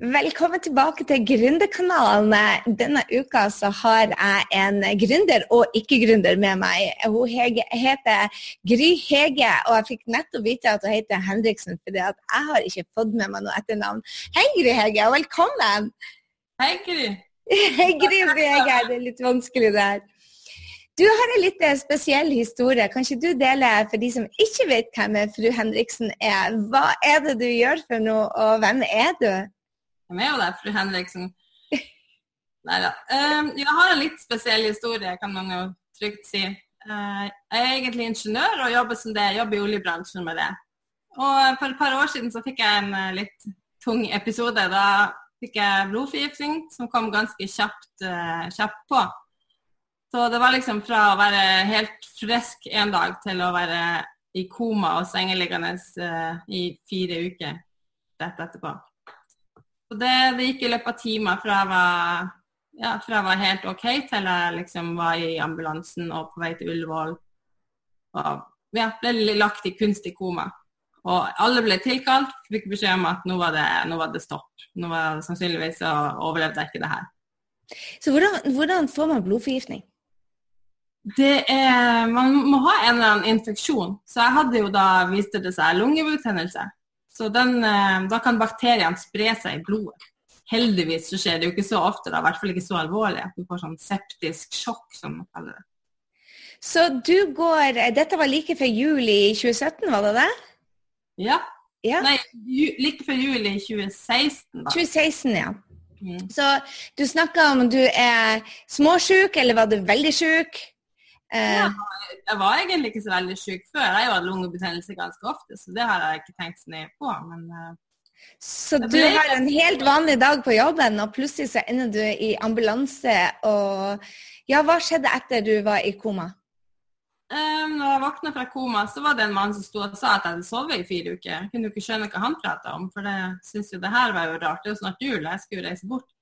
Velkommen tilbake til Gründerkanalen. Denne uka så har jeg en gründer og ikke-gründer med meg. Hun heter Gry Hege, og jeg fikk nettopp vite at hun heter Henriksen, fordi at jeg har ikke fått med meg noe etternavn. Hei, Gry Hege, og velkommen! Hei, Gry. Hei, Gry, Gry Hege. Det er litt vanskelig der. Du har en litt spesiell historie. Kan ikke du dele for de som ikke vet hvem fru Henriksen er? Hva er det du gjør for noe, og hvem er du? Jo det, fru Henriksen? Nei da. Um, jeg har en litt spesiell historie, kan man jo trygt si. Uh, jeg er egentlig ingeniør og jobber som det. Jobber i oljebransjen med det. Og for et par år siden så fikk jeg en uh, litt tung episode. Da fikk jeg blodforgiftning som kom ganske kjapt, uh, kjapt på. Så det var liksom fra å være helt frisk en dag til å være i koma og sengeliggende i fire uker rett etterpå. Så det, det, gikk i løpet av timer fra jeg var, ja, fra jeg var helt OK til jeg liksom var i ambulansen og på vei til Ullevål. Og ja, ble lagt i kunstig koma. Og alle ble tilkalt, fikk beskjed om at nå var det, nå var det stopp. Nå var det sannsynligvis så overlevde jeg ikke det her. Så hvordan, hvordan får man blodforgiftning? Det er, Man må ha en eller annen infeksjon. Så jeg hadde jo da, viste det seg, lungebetennelse. Så den, eh, da kan bakteriene spre seg i blodet. Heldigvis så skjer det jo ikke så ofte, da, i hvert fall ikke så alvorlig at du får sånn septisk sjokk, som man kaller det. Så du går Dette var like før juli 2017, var det det? Ja. ja. Nei, like før juli 2016, da. 2016, ja. Mm. Så du snakka om du er småsjuk, eller var du veldig sjuk? Ja, jeg var egentlig ikke så veldig syk før. Jeg har jo hatt lungebetennelse ganske ofte, så det har jeg ikke tenkt så nøye på. Men eh, så du har en helt vanlig dag på jobben, og plutselig så ender du i ambulanse. Og ja, hva skjedde etter du var i koma? Um, når jeg våkna fra koma, så var det en mann som sto og sa at jeg hadde sovet i fire uker. Jeg kunne jo ikke skjønne hva han prata om, for det syns jo det her var jo rart. Det er jo snart jul, jeg skulle jo reise bort.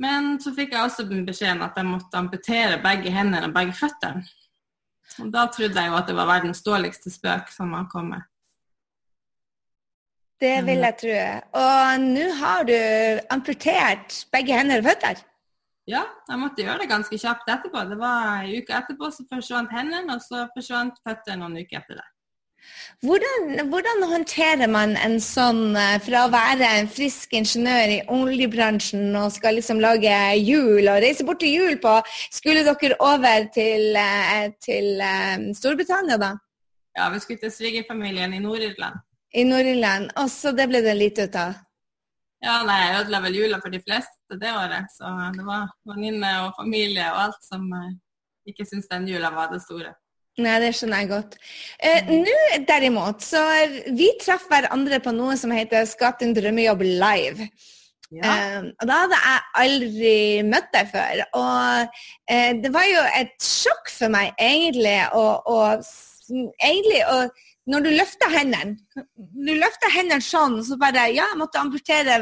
Men så fikk jeg også beskjeden at jeg måtte amputere begge hendene og begge føttene. Og da trodde jeg jo at det var verdens dårligste spøk som var kommet. Det vil jeg tro. Og nå har du amputert begge hender og føtter? Ja, jeg måtte gjøre det ganske kjapt etterpå. Det var En uke etterpå så forsvant hendene, og så forsvant føttene noen uker etter det. Hvordan, hvordan, håndterer man en sånn eh, fra å være en frisk ingeniør i oljebransjen og skal liksom lage jul og reise bort til jul på Skulle dere over til, eh, til eh, Storbritannia da? Ja, vi skulle til svigerfamilien i Nord-Irland. I Nord-Irland. Og så det ble det litt ut av? Ja, nei, jeg ødela vel jula for de fleste det året. Så det var venninne og familie og alt som ikke syntes den jula var det store. Nei, det skjønner jeg godt. Eh, mm. Nå derimot, så vi traff hverandre på noe som heter Skap din drømmejobb live. Ja. Eh, og da hadde jeg aldri møtt deg før. Og eh, det var jo et sjokk for meg egentlig å, å egentlig å når du løfter hendene Du løfter hendene sånn, så bare Ja, jeg måtte amputere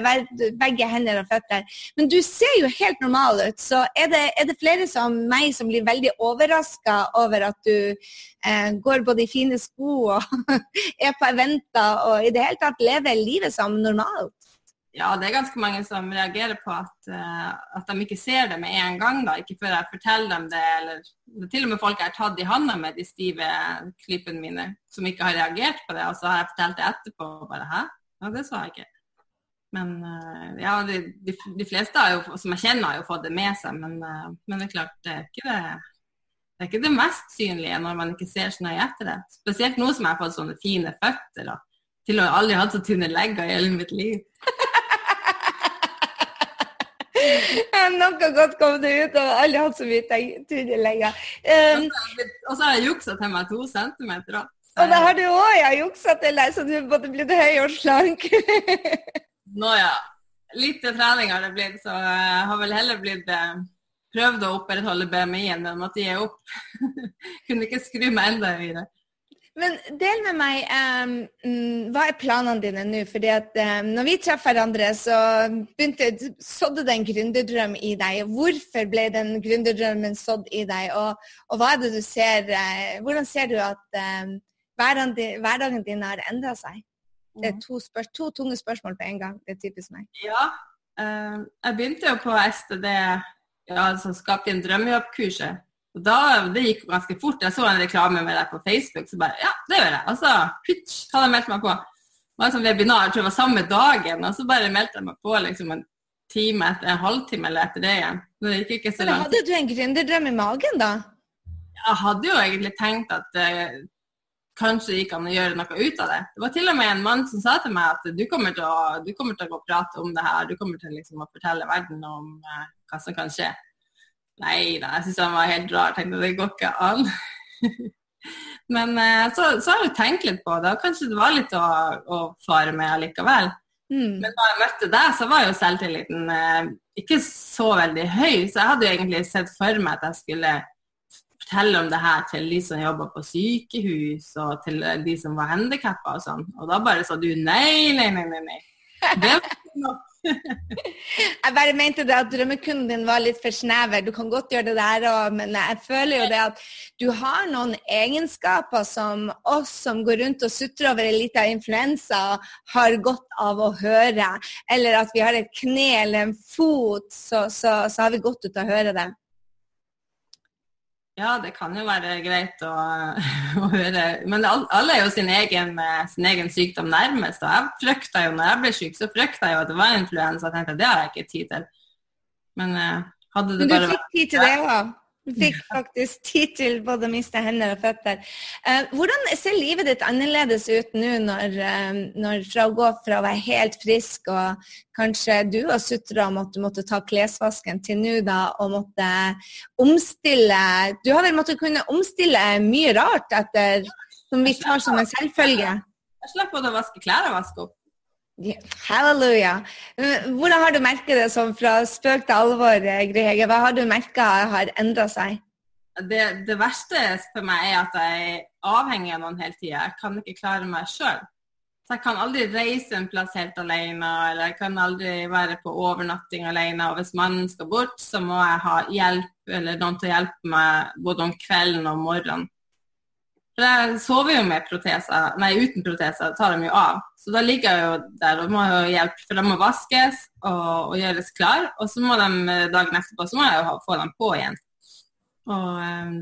begge hender og føtter. Men du ser jo helt normal ut. Så er det, er det flere som meg som blir veldig overraska over at du eh, går både i fine sko og er på eventer og i det hele tatt lever livet som normalt? Ja, det er ganske mange som reagerer på at, uh, at, de ikke ser det med en gang. da, Ikke før jeg forteller dem det. eller det Til og med folk jeg har tatt i handa med de stive klypene mine, som ikke har reagert på det. Og så har jeg fortalt det etterpå og bare Hæ? Ja, det sa jeg ikke. Men uh, ja, de, de, de, fleste jo, som jeg kjenner, har jo fått det med seg. Men, uh, men det er klart, det er ikke det det er ikke det mest synlige når man ikke ser så nøye etter det. Spesielt nå som jeg har fått sånne fine føtter. og til og med aldri hatt så tynne legger i hele mitt liv. Noe godt kom det ut, og aldri hatt så mye tynne legger. Um, og så har jeg juksa til meg to centimeter òg. Og det har du òg, ja. Juksa til deg, så du både blitt høy og slank. Nå ja. Litt trening har det blitt, så jeg har vel heller blitt eh, prøvd å opprettholde BMI-en, men måtte gi opp. Kunne ikke skru meg enda høyere. Men del med meg, um, hva er planene dine nå? Fordi at um, når vi traff hverandre, så begynte, sådde det en gründerdrøm i deg. Hvorfor ble den gründerdrømmen sådd i deg? Og, og, hva er det du ser, uh, hvordan ser du at um, hverdagen, din, har endra seg? Det er to, spørs to tunge spørsmål på en gang. Det er typisk meg. Ja. Uh, jeg begynte jo på STD, ja, altså Skap din drømmejobb-kurset. Og da, Det gikk ganske fort. Jeg så en reklame med deg på Facebook, så bare ja, det gjør jeg. Og så pitch, hadde jeg meldt meg på. Det var et sånt webinar, jeg tror det var samme dagen, og så bare meldte jeg meg på liksom en time etter en halvtime eller etter det igjen. Det gikk ikke så langt. Hadde du en gründerdrøm i magen da? Jeg hadde jo egentlig tenkt at uh, kanskje gikk an å gjøre noe ut av det. Det var til og med en mann som sa til meg at du kommer til å, du kommer til å prate om det her, du kommer til liksom å fortelle verden om uh, hva som kan skje. Nei da, jeg syntes han var helt rar. tenkte det går ikke an. Men uh, så, så, har jeg tenkt litt på det, og kanskje det var litt å, å fare med allikevel. Mm. Men da jeg møtte deg, så var jo selvtilliten uh, ikke så veldig høy, så jeg hadde jo egentlig sett for meg at jeg skulle fortelle om det her til de som jobber på sykehus, og til de som var handikappa og sånn. Og da bare sa du nei, nei, nei, nei. nei. Det var ikke nok. jeg bare mente det at drømmekunden din var litt for snever. Du kan godt gjøre det der òg, men jeg føler jo det at du har noen egenskaper som oss som går rundt og sutrer over en liten influensa, har godt av å høre. Eller at vi har et kne eller en fot, så, så, så har vi godt ut av å høre det. Ja, det kan jo være greit å, å høre. Men alle er jo sin egen, sin egen, sykdom nærmest. Og jeg frykta jo, når jeg ble syk, så frykta jeg jo at det var influensa. Jeg tenkte det har jeg ikke tid til. Men uh, hadde det bare vært Du fikk tid til det òg? Fikk faktisk tid til både å miste hender og føtter. Eh, hvordan ser livet ditt annerledes ut nå, når, eh, når, fra å gå fra å være helt frisk og kanskje du og sutra om at du måtte ta klesvasken, til nå da å måtte omstille Du har vel måttet kunne omstille mye rart etter, som vi tar som en selvfølge? Jeg slapp både å vaske klær og vaske opp. Halleluja. Hvordan har du merket det sånn fra spøk til alvor, Grihege? Hva har du merka har endra seg? Det, det, verste for meg er at jeg er avhengig av noen hele tida. Jeg kan ikke klare meg sjøl. Så jeg kan aldri reise en plass helt alene, eller jeg kan aldri være på overnatting alene. Og hvis mannen skal bort, så må jeg ha hjelp eller noen til å hjelpe meg både om kvelden og om morgenen. For jeg sover jo med proteser, nei uten proteser, tar dem jo av. Så da ligger jeg jo der og må jo hjelpe, for de må vaskes og, og gjøres klar. Og så må de eh, dagen etterpå så må jeg jo få dem på igjen. Og um,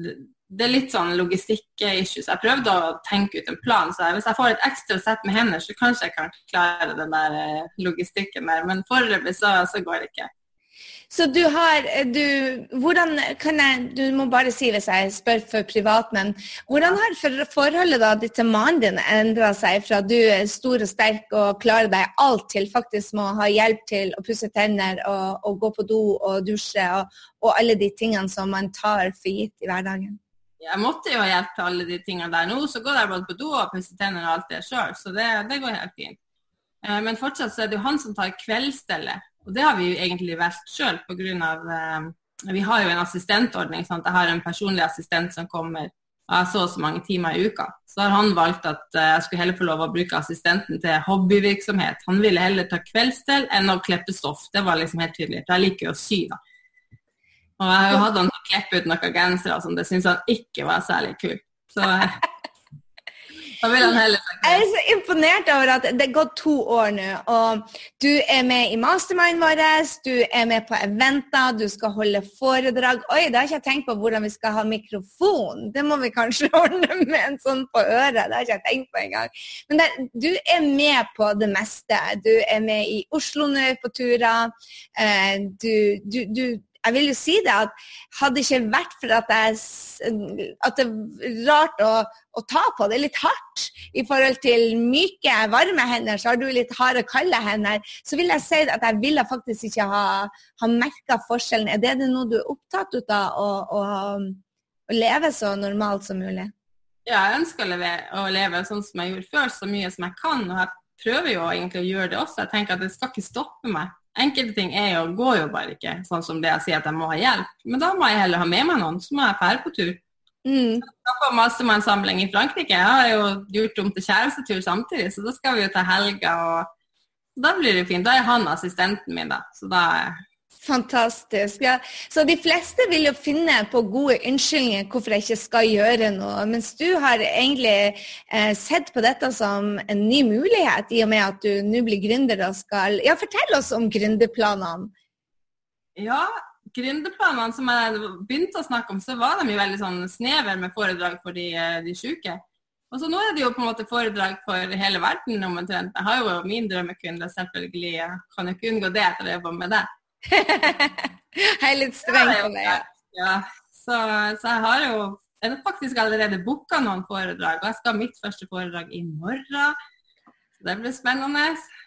det er litt sånn logistikk-issues. Jeg prøvde å tenke ut en plan. så Hvis jeg får et ekstra sett med hender, så kanskje jeg kan klare den der eh, logistikken der. Men foreløpig så, så går det ikke. Så du har du, Hvordan kan jeg Du må bare si hvis jeg spør for privat, men hvordan har forholdet da ditt til mannen din endra seg fra du er stor og sterk og klarer deg alt til faktisk må ha hjelp til å pusse tenner og, og gå på do og dusje og, og, alle de tingene som man tar for gitt i hverdagen? Jeg måtte jo ha hjelp til alle de tingene der. Nå så går jeg både på do og pusser tenner og alt det sjøl, så det, det går helt fint. Eh, men fortsatt så er det jo han som tar kveldsstellet. Og det har vi jo egentlig valgt sjøl pga. Eh, vi har jo en assistentordning. Sant? Jeg har en personlig assistent som kommer og jeg så og så mange timer i uka. Så har han valgt at eh, jeg skulle heller få lov å bruke assistenten til hobbyvirksomhet. Han ville heller ta kveldsdel enn å klippe stoff. Det var liksom helt tydelig. For jeg liker jo å sy, da. Og jeg har jo hatt han til å klippe ut noen gensere og sånn. Det syns han ikke var særlig kult. Så eh, jeg er så imponert over at det er gått to år nå, og du er med i mastermind vår, du er med på eventer, du skal holde foredrag. Oi, det har ikke jeg tenkt på hvordan vi skal ha mikrofon. Det må vi kanskje ordne med en sånn på øret. Det har ikke jeg tenkt på engang. Men det, du er med på det meste. Du er med i Oslo nå på turer. Eh, du, du, du jeg vil jo si det at hadde det ikke vært for at, jeg, at det er rart å, å, ta på, det er litt hardt i forhold til myke, varme hender, så har du litt harde, kalde hender, så vil jeg si at jeg ville faktisk ikke ha, ha merka forskjellen. Er det noe du er opptatt av, å, å, å leve så normalt som mulig? Ja, jeg ønsker å leve, å leve sånn som jeg gjorde før, så mye som jeg kan. Og jeg prøver jo egentlig å gjøre det også. Jeg tenker at det skal ikke stoppe meg. Enkelte ting er jo, går jo bare ikke, sånn som det jeg sier at jeg må ha hjelp. Men da må jeg heller ha med meg noen, så må jeg dra på tur. Mm. en massemannsamling i Frankrike. Jeg har jo gjort om til kjærestetur samtidig, så da skal vi jo ta helga. og Da blir det fint. Da er han assistenten min, da. Så da Fantastisk. ja. Så de fleste vil jo finne på gode unnskyldninger hvorfor jeg ikke skal gjøre noe, mens du har egentlig eh, sett på dette som en ny mulighet, i og med at du nå blir gründer og skal Ja, fortell oss om gründerplanene. Ja, gründerplanene som jeg begynte å snakke om, så var de jo veldig sånn snever med foredrag for de, eh, de syke. Og så nå er det jo på en måte foredrag for hele verden omtrent. Jeg har jo min drømmekunde, selvfølgelig. Jeg kan jo ikke unngå det etter å jobbe med det. jeg er litt streng på det. Ja. ja. Så, så, jeg har jo jeg har faktisk allerede booka noen foredrag, og jeg skal ha mitt første foredrag i morgen. Så det blir spennende.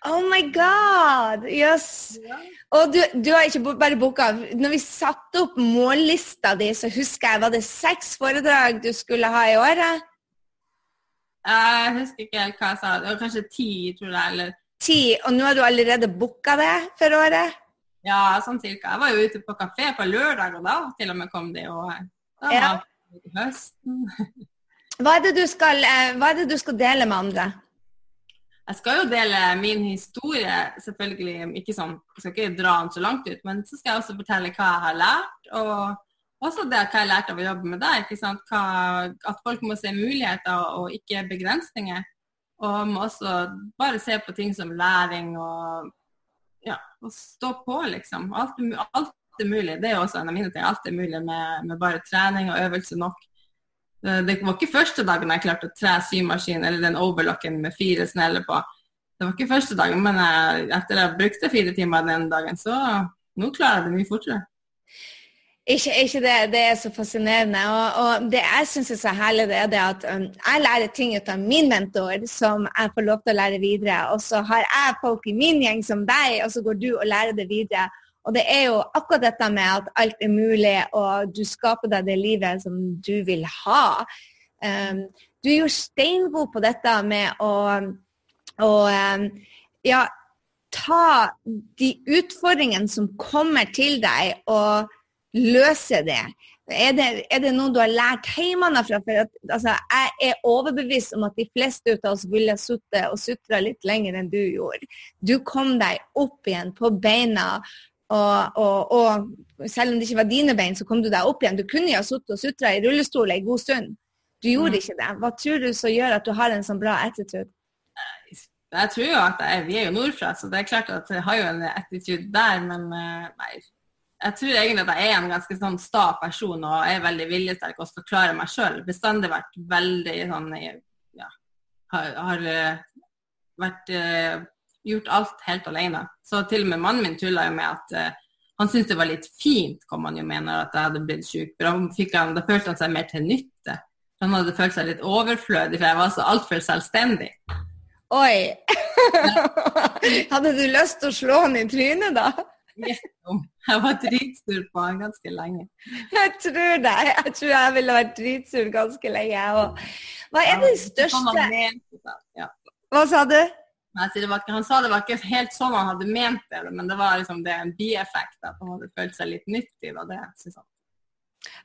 Oh my god! Yes. Ja. Og du, du, har ikke bare booka. Når vi satte opp mållista di, så husker jeg var det seks foredrag du skulle ha i året? Jeg husker ikke helt hva jeg sa. Det var kanskje ti, tror jeg. eller... Ti, Og nå har du allerede booka det for året? Ja, sånn cirka. Jeg var jo ute på kafé på lørdag, og da til og med kom de. Og da ja. høsten. hva, er det du skal, eh, hva er det du skal dele med andre? Jeg skal jo dele min historie, selvfølgelig ikke sånn, jeg skal ikke dra den så langt ut, men så skal jeg også fortelle hva jeg har lært. og også det hva jeg lærte av å jobbe med deg. ikke sant? Hva, at folk må se muligheter og ikke begrensninger. Og må også bare se på ting som læring og ja, og stå på, liksom. Alt, alt, er mulig. Det er også en av mine ting. Alt er mulig med, med bare trening og øvelse nok. Det, var ikke første dagen jeg klarte å tre symaskin eller den overlocken med fire sneller på. Det var ikke første dagen, men jeg, etter jeg brukte fire timer den dagen, så nå klarer jeg det mye fortere. Ikke, ikke det, det er så fascinerende. Og, og det jeg syns er så herlig, det er det at um, jeg lærer ting ut av min mentor som jeg får lov til å lære videre. Og så har jeg folk i min gjeng som deg, og så går du og lærer det videre. Og det er jo akkurat dette med at alt er mulig, og du skaper deg det livet som du vil ha. Um, du er jo steingod på dette med å, å um, ja, ta de utfordringene som kommer til deg, og løse det? Er det, er det noe du har lært hjemmefra? For at, altså, jeg er overbevist om at de fleste av oss ville sittet og sutra litt lenger enn du gjorde. Du kom deg opp igjen på beina, og, og, og, selv om det ikke var dine bein, så kom du deg opp igjen. Du kunne jo ha sittet og sutra i rullestol en god stund. Du gjorde mm. ikke det. Hva tror du som gjør at du har en sånn bra attitude? Jeg tror jo at jeg, Vi er jo nordfra, så det er klart at jeg har jo en attitude der, men eh, nei, jeg tror egentlig at jeg er en ganske sånn sta person og er veldig viljesterk og skal klare meg sjøl. Bestandig vært veldig sånn ja, har, har eh, vært uh, gjort alt helt alene. Så til og med mannen min tulla jo med at uh, han syntes det var litt fint, kom han jo med, når at jeg hadde blitt syk. For han fikk han, Da følte han seg mer til nytte. Han hadde følt seg litt overflødig, for jeg var så altfor selvstendig. Oi! hadde du lyst til å slå han i trynet, da? Jeg var dritsur på han ganske lenge. Jeg tror det. Jeg tror jeg ville vært dritsur ganske lenge. Og hva er det største Hva sa du? Han sa det var ikke helt sånn han hadde ment det, men det var liksom det en bieffekt. At han hadde følt seg litt nyttig. var det synes han.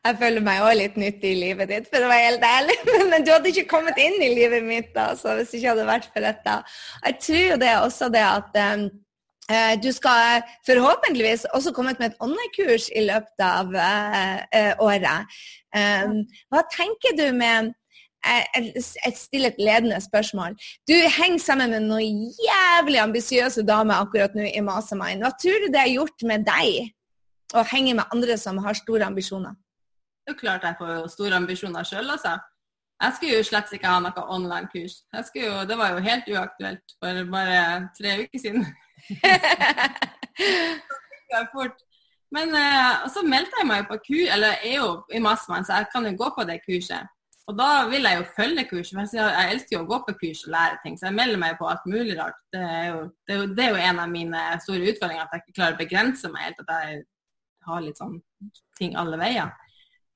Jeg føler meg òg litt nyttig i livet ditt, for å være helt ærlig. Men du hadde ikke kommet inn i livet mitt da, hvis det ikke hadde vært for dette. Jeg tror jo det også det at du skal forhåpentligvis også komme ut med et online-kurs i løpet av uh, året. Um, hva tenker du med et stille ledende spørsmål. Du henger sammen med noen jævlig ambisiøse damer akkurat nå i Mastermind. Hva tror du det har gjort med deg å henge med andre som har store ambisjoner? Det er klart jeg får store ambisjoner sjøl, altså. Jeg skulle jo slett ikke ha noe online-kurs. Det var jo helt uaktuelt for bare tre uker siden. Men uh, så meldte jeg meg på kurs, eller jeg er jo i Massmann, så jeg kan jo gå på det kurset. Og da vil jeg jo følge kurset, for jeg elsker jo å gå på kurs og lære ting. Så jeg melder meg på alt mulig rart. Det er jo, det er jo, det er jo en av mine store utfordringer, at jeg ikke klarer å begrense meg helt. At jeg har litt sånn ting alle veier.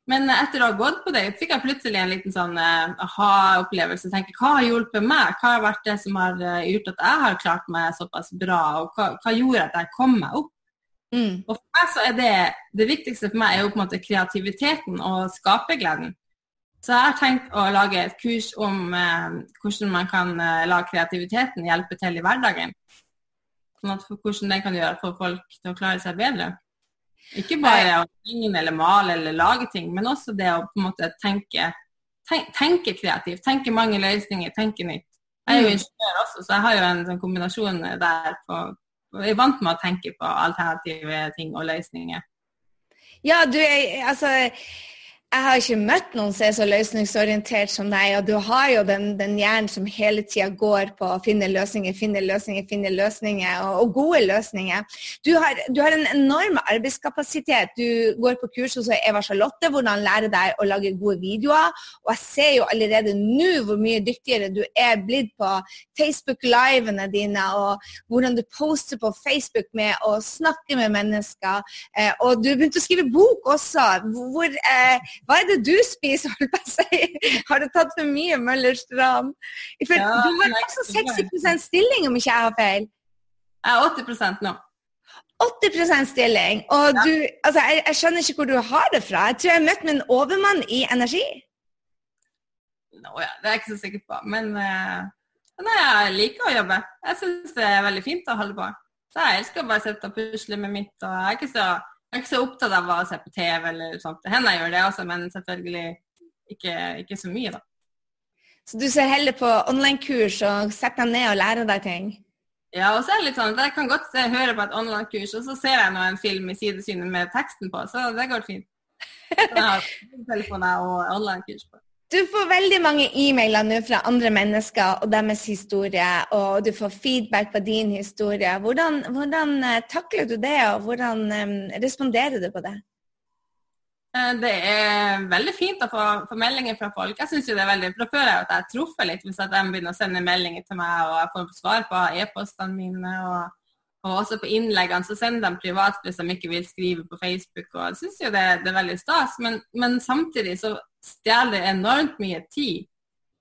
Men etter å ha gått på det, fikk jeg plutselig en liten sånn uh, aha-opplevelse. tenker, Hva har hjulpet meg? Hva har vært det som har uh, gjort at jeg har klart meg såpass bra? Og hva, hva gjorde at jeg kom meg opp? Mm. Og for meg så er det, det viktigste for meg er jo på en måte kreativiteten og skapergleden. Så jeg har tenkt å lage et kurs om eh, hvordan man kan la kreativiteten hjelpe til i hverdagen. Sånn at Hvordan det kan gjøre for folk til å klare seg bedre. Ikke bare å tegne eller male eller lage ting, men også det å på en måte tenke, tenke, tenke kreativt. Tenke mange løsninger, tenke nytt. Jeg er jo mm. ingeniør også, så jeg har jo en sånn kombinasjon der på Jeg er vant med å tenke på alternative ting og løsninger. Ja, du er altså jeg har ikke møtt noen som er så løsningsorientert som deg, og du har jo den, den hjernen som hele tida går på å finne løsninger, finne løsninger, finne løsninger, og, og gode løsninger. Du har, du har, en enorm arbeidskapasitet. Du går på kurs hos Eva Charlotte, hvordan lære deg å lage gode videoer. Og jeg ser jo allerede nå hvor mye dyktigere du er blitt på Facebook-livene dine, og hvordan du poster på Facebook med å snakke med mennesker. Eh, og du begynte å skrive bok også. hvor eh, hva er det du spiser, holdt på å si? Har du tatt for mye Møllers tran? For ja, du har også 60 stilling, om ikke jeg har feil? Jeg er 80 nå. 80 stilling. Og ja. du, altså, jeg, jeg, skjønner ikke hvor du har det fra. Jeg tror jeg har møtt med en overmann i energi. Nå, ja, det er jeg ikke så sikker på. Men uh, nei, jeg liker å jobbe. Jeg syns det er veldig fint å holde på. Så jeg elsker å bare sitte og pusle med mitt. og jeg er ikke så jeg er ikke så opptatt av å se på TV eller sånt. Det hender jeg gjør det også, men selvfølgelig ikke, ikke så mye, da. Så du ser heller på online-kurs og setter deg ned og lærer deg ting? Ja, og så er det litt sånn jeg kan godt se, høre på et online-kurs, og så ser jeg nå en film i sidesynet med teksten på, så det går fint. Så jeg har telefoner og online-kurs på. Du får veldig mange e-mailer nå fra andre mennesker og deres historie, og du får feedback på din historie. Hvordan, hvordan eh, takler du det, og hvordan um, responderer du på det? Eh, det er veldig fint å få, få meldinger fra folk. Jeg synes jo det er veldig, for Da føler jeg at jeg truffer litt hvis de begynner å sende meldinger til meg, og jeg får svar på e-postene mine. og og også på innleggene så sender de privat hvis de ikke vil skrive på Facebook. og Jeg syns jo det, det, er veldig stas, men, men samtidig så stjeler enormt mye tid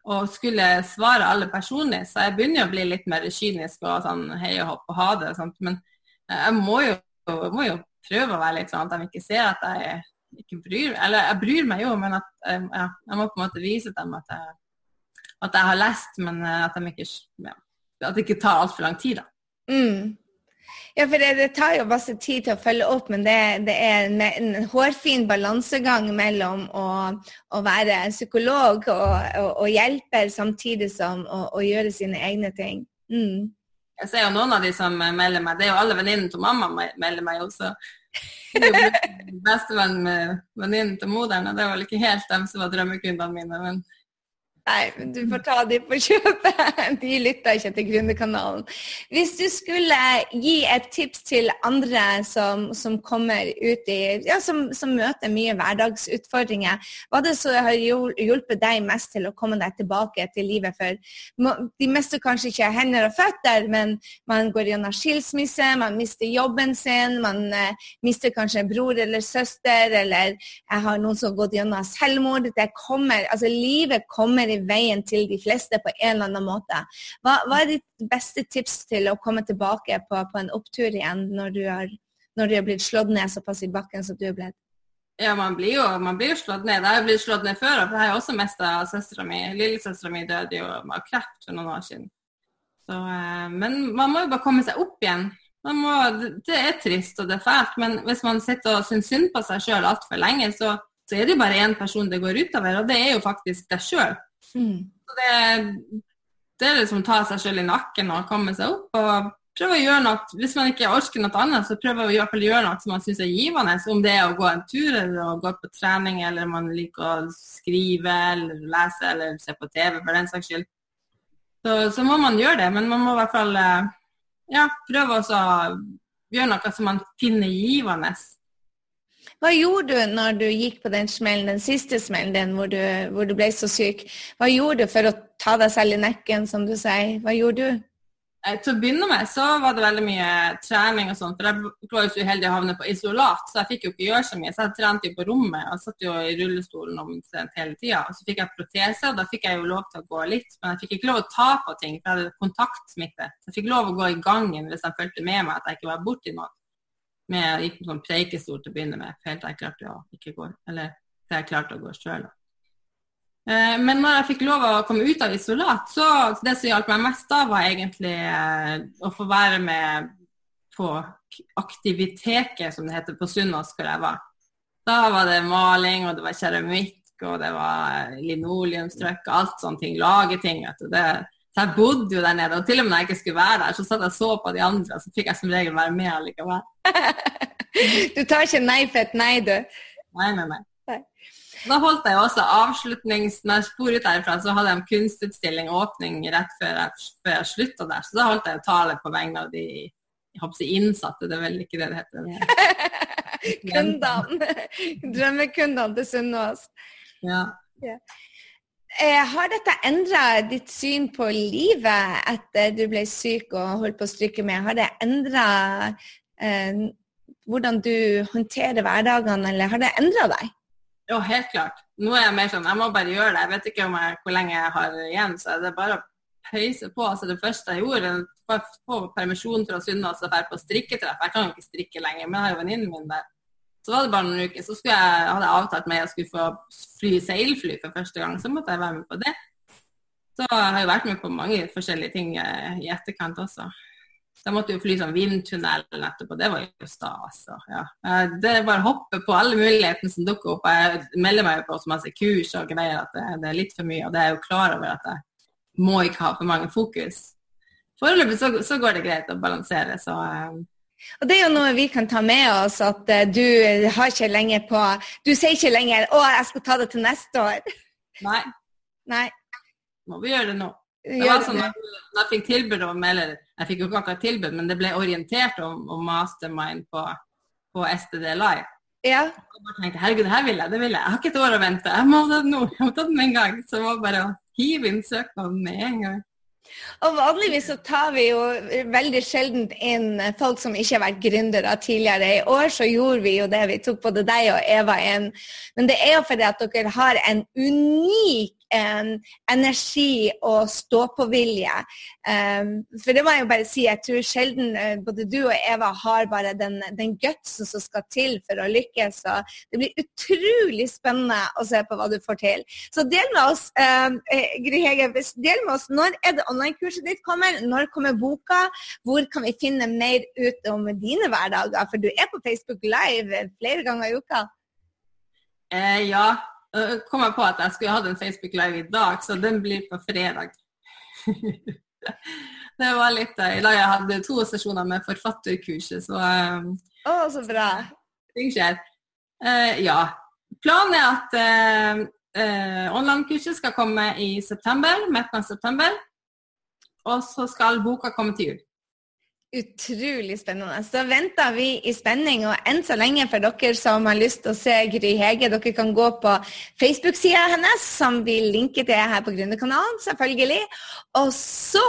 og skulle svare alle personlig. Så jeg begynner å bli litt mer kynisk og sånn hei og hopp og ha det. Sånt. Men jeg må jo, må jo, prøve å være litt sånn at de ikke ser at jeg ikke bryr meg. Eller jeg bryr meg jo, men at ja, jeg må på en måte vise dem at jeg, at jeg har lest, men at, de ikke, ja, at det ikke tar altfor lang tid. da. Mm. Ja, for det, det, tar jo masse tid til å følge opp, men det, det er en, en, hårfin balansegang mellom å, å være psykolog og, og, og, hjelper samtidig som å, å gjøre sine egne ting. Mm. Jeg ser jo noen av de som melder meg, det er jo alle venninnene til mamma melder meg også. Bestevennen med venninnen til moderen, og det var vel ikke helt dem som var drømmekundene mine. men Nei, men du får ta de på kjøpet. De lytter ikke til Gründerkanalen. Hvis du skulle gi et tips til andre som, som kommer ut i ja, som, som, møter mye hverdagsutfordringer, hva er det som har hjulpet deg mest til å komme deg tilbake til livet? For de mister kanskje ikke hender og føtter, men man går gjennom skilsmisse, man mister jobben sin, man uh, mister kanskje en bror eller søster, eller jeg har noen som har gått gjennom selvmord. Det kommer, altså Livet kommer i veien til de fleste på en eller annen måte. Hva, hva er ditt beste tips til å komme tilbake på, på en opptur igjen når du, har, når du har blitt slått ned såpass i bakken som du er blitt? Ja, man blir, jo, man blir slått ned. Jeg har blitt slått ned før, for jeg har også mista søstera mi. Lillesøstera mi døde jo av kreft for noen år siden. Så, eh, men man må jo bare komme seg opp igjen. Må, det er trist og det er fælt, men hvis man sitter og syns synd på seg sjøl altfor lenge, så, så, er det jo bare én person det går utover, og det er jo faktisk deg sjøl. Mm. Så det, det er liksom å ta seg selv i nakken og komme seg opp. og prøve å gjøre noe, Hvis man ikke orker noe annet, så prøve å i hvert fall gjøre noe som man syns er givende. Om det er å gå en tur eller å gå på trening, eller man liker å skrive eller lese eller se på TV for den saks skyld. Så, så, må man gjøre det, men man må i hvert fall eh, ja, prøve å gjøre noe som man finner givende. Hva gjorde du når du gikk på den smellen, den siste smellen din, hvor du, hvor du ble så syk? Hva gjorde du for å ta deg selv i nekken, som du sier? Hva gjorde du? Eh, til å begynne med så var det veldig mye trening og sånt. For jeg var jo så uheldig å havne på isolat, så jeg fikk jo ikke gjøre så mye. Så jeg trente jo på rommet og satt jo i rullestolen omtrent hele tida. Og så fikk jeg protese, og da fikk jeg jo lov til å gå litt. Men jeg fikk ikke lov å ta på ting, for jeg hadde kontaktsmitte. Så jeg fikk lov å gå i gangen hvis de fulgte med meg at jeg ikke var borti noe med gikk på sånn preikestol til å begynne med, helt til jeg klarte å ikke gå. Eller til jeg klarte å gå sjøl. Eh, men når jeg fikk lov å komme ut av isolat, så det som hjalp meg mest da, var egentlig eh, å få være med på Aktiviteket, som det heter på Sunnaas, hvor jeg var. Da var det maling, og det var keramikk, og det var linoleumstrykk alt sånne ting. Lageting. vet du. Det, så jeg bodde jo der nede. Og til og med når jeg ikke skulle være der, så satt jeg og så på de andre, og så fikk jeg som regel være med allikevel. du tar ikke nei for et nei, du? Nei, nei, nei. nei. Da holdt jeg også avslutnings... Når jeg for ut derfra, så hadde jeg en kunstutstilling åpning rett før jeg, før jeg slutta der. Så da holdt jeg tale på vegne av de jeg håper innsatte, det er vel ikke det det heter. Kundene. Drømmekundene til Sunnaas. Ja. ja. Eh, har dette endra ditt syn på livet etter du ble syk og holdt på å stryke med? Har det endra eh, hvordan du håndterer hverdagene, eller har det endra deg? Ja, helt klart. Nå er jeg mer sånn, jeg må bare gjøre det. Jeg vet ikke jeg, hvor lenge jeg har igjen, så det er bare å pøyse på. Altså, det første jeg gjorde, var å få permisjon fra Sunnaas og dra på strikketreff. Jeg kan jo ikke strikke lenger, men jeg har jo venninnen min der. Så var det bare noen uker, så jeg, hadde jeg avtalt meg at jeg skulle få fly seilfly for første gang. Så måtte jeg være med på det. Så jeg har jo vært med på mange forskjellige ting eh, i etterkant også. Så jeg måtte jo fly sånn vindtunnel etterpå, det var jo stas. Ja. Eh, det er bare å hoppe på alle mulighetene som dukker opp. Jeg melder meg på så masse kurs og greier at det, er litt for mye. Og det er jeg jo klar over at jeg må ikke ha for mange fokus. Foreløpig så, så går det greit å balansere, så um... og Det er jo noe vi kan ta med oss, at uh, du har ikke lenger på Du sier ikke lenger 'Å, jeg skal ta det til neste år'. Nei. Nei. Må vi gjøre det nå. Det var sånn at jeg fikk tilbud om, eller jeg fikk jo ikke akkurat tilbud, men det ble orientert om, om mastermind på, på, STD Live. Ja. Og jeg tenkte herregud, det her vil jeg, det vil jeg. Jeg har ikke et år å vente. Jeg må ta den nå. Jeg må ta det med en gang. Så det var bare å hive inn søknaden med en gang. Og Vanligvis så tar vi jo veldig sjelden inn folk som ikke har vært gründere tidligere. I år så gjorde vi jo det. Vi tok både deg og Eva inn. Men det er jo fordi at dere har en unik en energi og stå-på-vilje. Um, for det må jeg jo bare si, jeg tror sjelden uh, både du og Eva har bare den, den gutsen som skal til for å lykkes. Og det blir utrolig spennende å se på hva du får til. Så del med oss, um, Gry Hege, del med oss når er det online-kurset ditt kommer? Når kommer boka? Hvor kan vi finne mer ut om dine hverdager? For du er på Facebook Live flere ganger i uka. Eh, ja, kom jeg på at jeg skulle hatt en Facebook Live i dag, så den blir på fredag. det var litt I dag jeg hadde to sesjoner med forfatterkurset, så um, Å, så bra. Ting skjer. Uh, ja. Planen er at uh, uh, online-kurset skal komme i september, midten av september. Og så skal boka komme til jul. Utrolig spennende. Så venter vi i spenning. Og enn så lenge for dere som har lyst til å se Gry Hege, dere kan gå på Facebook-sida hennes, som vi linker til her på Gründerkanalen, selvfølgelig. Og så,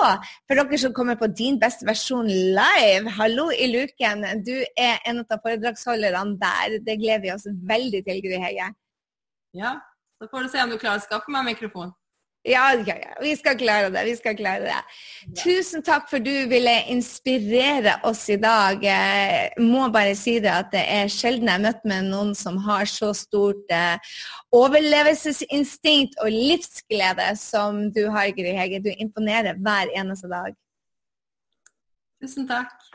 for dere som kommer på din beste versjon live, hallo i luken. Du er en av foredragsholderne der. Det gleder vi oss veldig til, Gry Hege. Ja, så får du se om du klarer å skaffe meg mikrofon. Ja, ja, ja, vi skal klare det. Vi skal klare det. Ja. Tusen takk for du ville inspirere oss i dag. Jeg må bare si det at det er sjelden jeg har møtt med noen som har så stort eh, overlevelsesinstinkt og livsglede som du har, Gry Hege. Du imponerer hver eneste dag. Tusen takk.